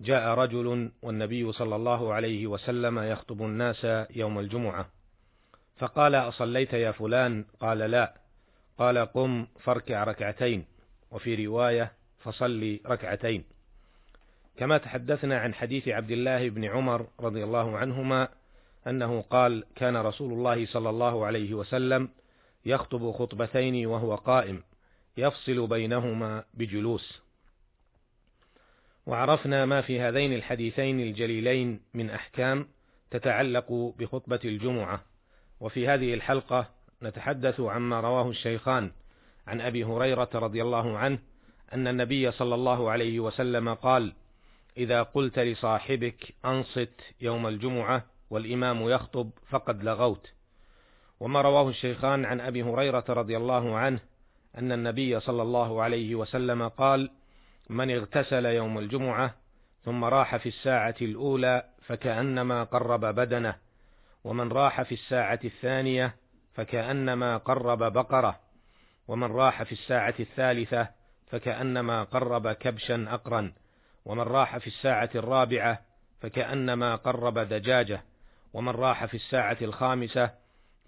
جاء رجل والنبي صلى الله عليه وسلم يخطب الناس يوم الجمعة. فقال أصليت يا فلان؟ قال لا. قال قم فاركع ركعتين. وفي رواية فصلي ركعتين. كما تحدثنا عن حديث عبد الله بن عمر رضي الله عنهما أنه قال كان رسول الله صلى الله عليه وسلم يخطب خطبتين وهو قائم يفصل بينهما بجلوس. وعرفنا ما في هذين الحديثين الجليلين من أحكام تتعلق بخطبة الجمعة. وفي هذه الحلقة نتحدث عما رواه الشيخان عن أبي هريرة رضي الله عنه أن النبي صلى الله عليه وسلم قال إذا قلت لصاحبك أنصت يوم الجمعة والإمام يخطب فقد لغوت وما رواه الشيخان عن أبي هريرة رضي الله عنه أن النبي صلى الله عليه وسلم قال من اغتسل يوم الجمعة ثم راح في الساعة الأولى فكأنما قرب بدنه ومن راح في الساعة الثانية فكأنما قرب بقرة ومن راح في الساعة الثالثة فكأنما قرب كبشا أقرا ومن راح في الساعة الرابعة فكأنما قرب دجاجة ومن راح في الساعة الخامسة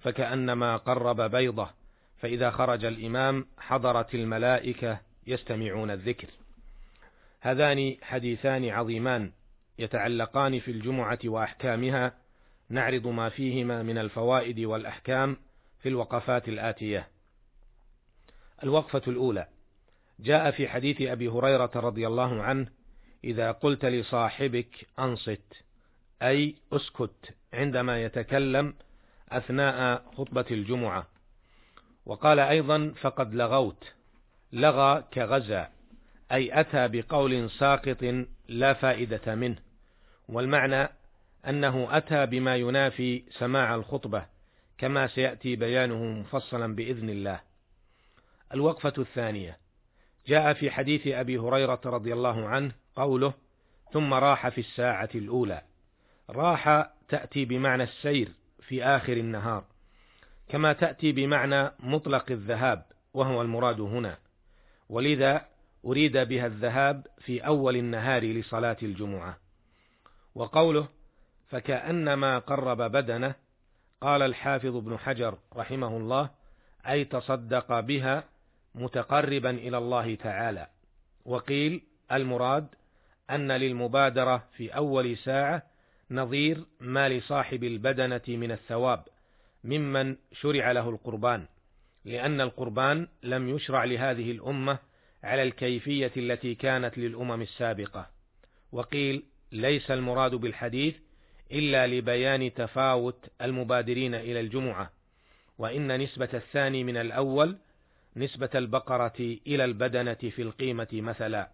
فكأنما قرب بيضة فإذا خرج الإمام حضرت الملائكة يستمعون الذكر. هذان حديثان عظيمان يتعلقان في الجمعة وأحكامها نعرض ما فيهما من الفوائد والأحكام في الوقفات الآتية. الوقفة الأولى جاء في حديث أبي هريرة رضي الله عنه: إذا قلت لصاحبك أنصت، أي أسكت عندما يتكلم أثناء خطبة الجمعة. وقال أيضا: فقد لغوت، لغى كغزى، أي أتى بقول ساقط لا فائدة منه، والمعنى أنه أتى بما ينافي سماع الخطبة، كما سيأتي بيانه مفصلا بإذن الله. الوقفة الثانية جاء في حديث أبي هريرة رضي الله عنه قوله: ثم راح في الساعة الأولى. راح تأتي بمعنى السير في آخر النهار، كما تأتي بمعنى مطلق الذهاب، وهو المراد هنا. ولذا أريد بها الذهاب في أول النهار لصلاة الجمعة. وقوله فكأنما قرب بدنه قال الحافظ ابن حجر رحمه الله أي تصدق بها متقربا إلى الله تعالى. وقيل المراد أن للمبادرة في أول ساعة نظير ما لصاحب البدنة من الثواب ممن شرع له القربان لأن القربان لم يشرع لهذه الأمة على الكيفية التي كانت للأمم السابقة، وقيل ليس المراد بالحديث إلا لبيان تفاوت المبادرين إلى الجمعة، وإن نسبة الثاني من الأول نسبة البقرة إلى البدنة في القيمة مثلا،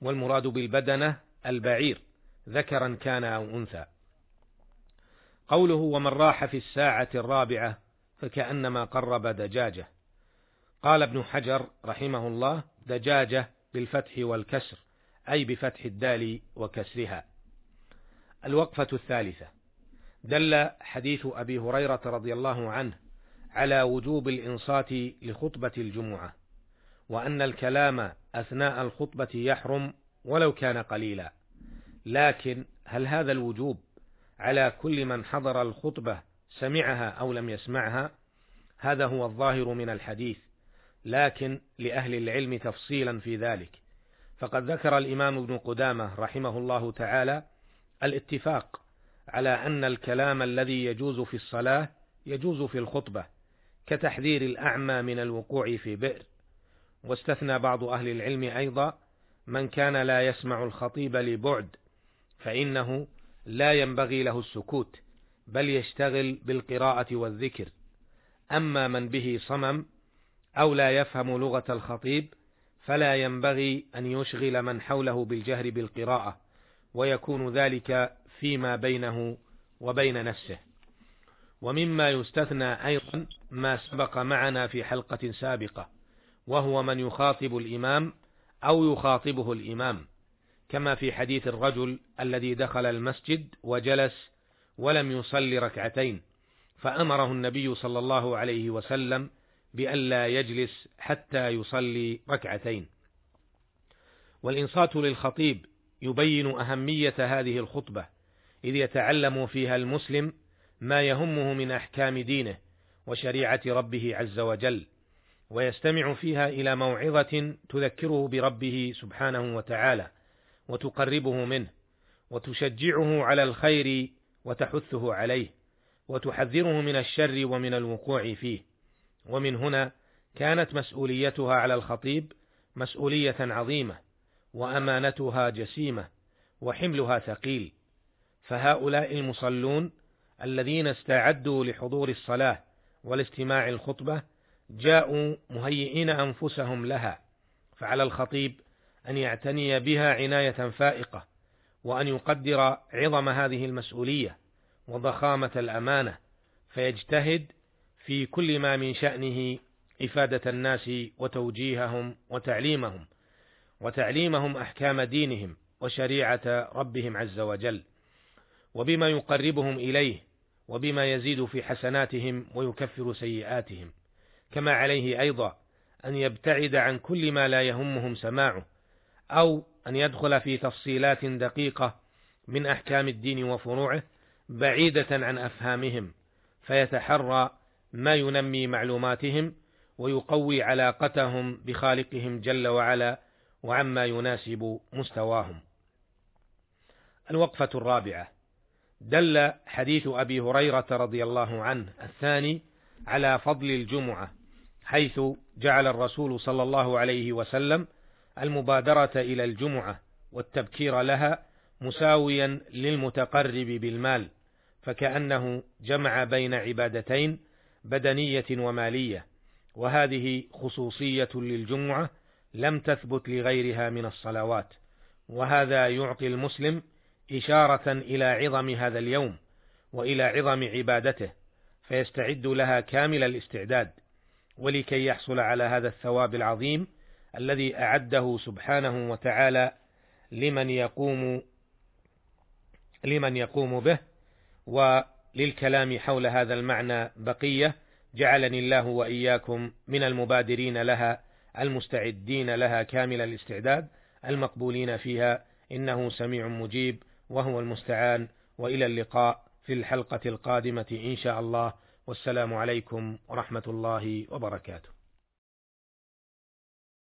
والمراد بالبدنة البعير ذكرا كان أو أنثى. قوله ومن راح في الساعة الرابعة فكأنما قرب دجاجة. قال ابن حجر رحمه الله دجاجة بالفتح والكسر أي بفتح الدال وكسرها. الوقفة الثالثة. دل حديث أبي هريرة رضي الله عنه على وجوب الإنصات لخطبة الجمعة وأن الكلام أثناء الخطبة يحرم ولو كان قليلا. لكن هل هذا الوجوب على كل من حضر الخطبة سمعها أو لم يسمعها؟ هذا هو الظاهر من الحديث. لكن لأهل العلم تفصيلا في ذلك. فقد ذكر الإمام ابن قدامة رحمه الله تعالى الاتفاق على أن الكلام الذي يجوز في الصلاة يجوز في الخطبة كتحذير الأعمى من الوقوع في بئر. واستثنى بعض أهل العلم أيضا من كان لا يسمع الخطيب لبعد فإنه لا ينبغي له السكوت بل يشتغل بالقراءة والذكر. أما من به صمم أو لا يفهم لغة الخطيب فلا ينبغي أن يشغل من حوله بالجهر بالقراءة ويكون ذلك فيما بينه وبين نفسه. ومما يستثنى أيضا ما سبق معنا في حلقة سابقة وهو من يخاطب الإمام أو يخاطبه الإمام كما في حديث الرجل الذي دخل المسجد وجلس ولم يصلي ركعتين فأمره النبي صلى الله عليه وسلم بألا يجلس حتى يصلي ركعتين. والإنصات للخطيب يبين أهمية هذه الخطبة إذ يتعلم فيها المسلم ما يهمه من أحكام دينه وشريعة ربه عز وجل ويستمع فيها إلى موعظة تذكره بربه سبحانه وتعالى وتقربه منه وتشجعه على الخير وتحثه عليه وتحذره من الشر ومن الوقوع فيه. ومن هنا كانت مسؤوليتها على الخطيب مسؤولية عظيمة وأمانتها جسيمة وحملها ثقيل. فهؤلاء المصلون الذين استعدوا لحضور الصلاة والاستماع الخطبة جاءوا مهيئين أنفسهم لها فعلى الخطيب أن يعتني بها عناية فائقة وأن يقدر عظم هذه المسؤولية وضخامة الأمانة فيجتهد في كل ما من شأنه إفادة الناس وتوجيههم وتعليمهم وتعليمهم أحكام دينهم وشريعة ربهم عز وجل وبما يقربهم إليه وبما يزيد في حسناتهم ويكفر سيئاتهم كما عليه أيضا أن يبتعد عن كل ما لا يهمهم سماعه أو أن يدخل في تفصيلات دقيقة من أحكام الدين وفروعه بعيدة عن أفهامهم فيتحرى ما ينمي معلوماتهم ويقوي علاقتهم بخالقهم جل وعلا وعما يناسب مستواهم. الوقفة الرابعة دل حديث أبي هريرة رضي الله عنه الثاني على فضل الجمعة حيث جعل الرسول صلى الله عليه وسلم المبادرة إلى الجمعة والتبكير لها مساويا للمتقرب بالمال فكأنه جمع بين عبادتين بدنية ومالية وهذه خصوصية للجمعة لم تثبت لغيرها من الصلوات وهذا يعطي المسلم إشارة إلى عظم هذا اليوم وإلى عظم عبادته فيستعد لها كامل الاستعداد ولكي يحصل على هذا الثواب العظيم الذي أعده سبحانه وتعالى لمن يقوم لمن يقوم به وللكلام حول هذا المعنى بقية جعلني الله وإياكم من المبادرين لها المستعدين لها كامل الاستعداد المقبولين فيها. إنه سميع مجيب وهو المستعان وإلى اللقاء في الحلقة القادمة إن شاء الله. والسلام عليكم ورحمة الله وبركاته.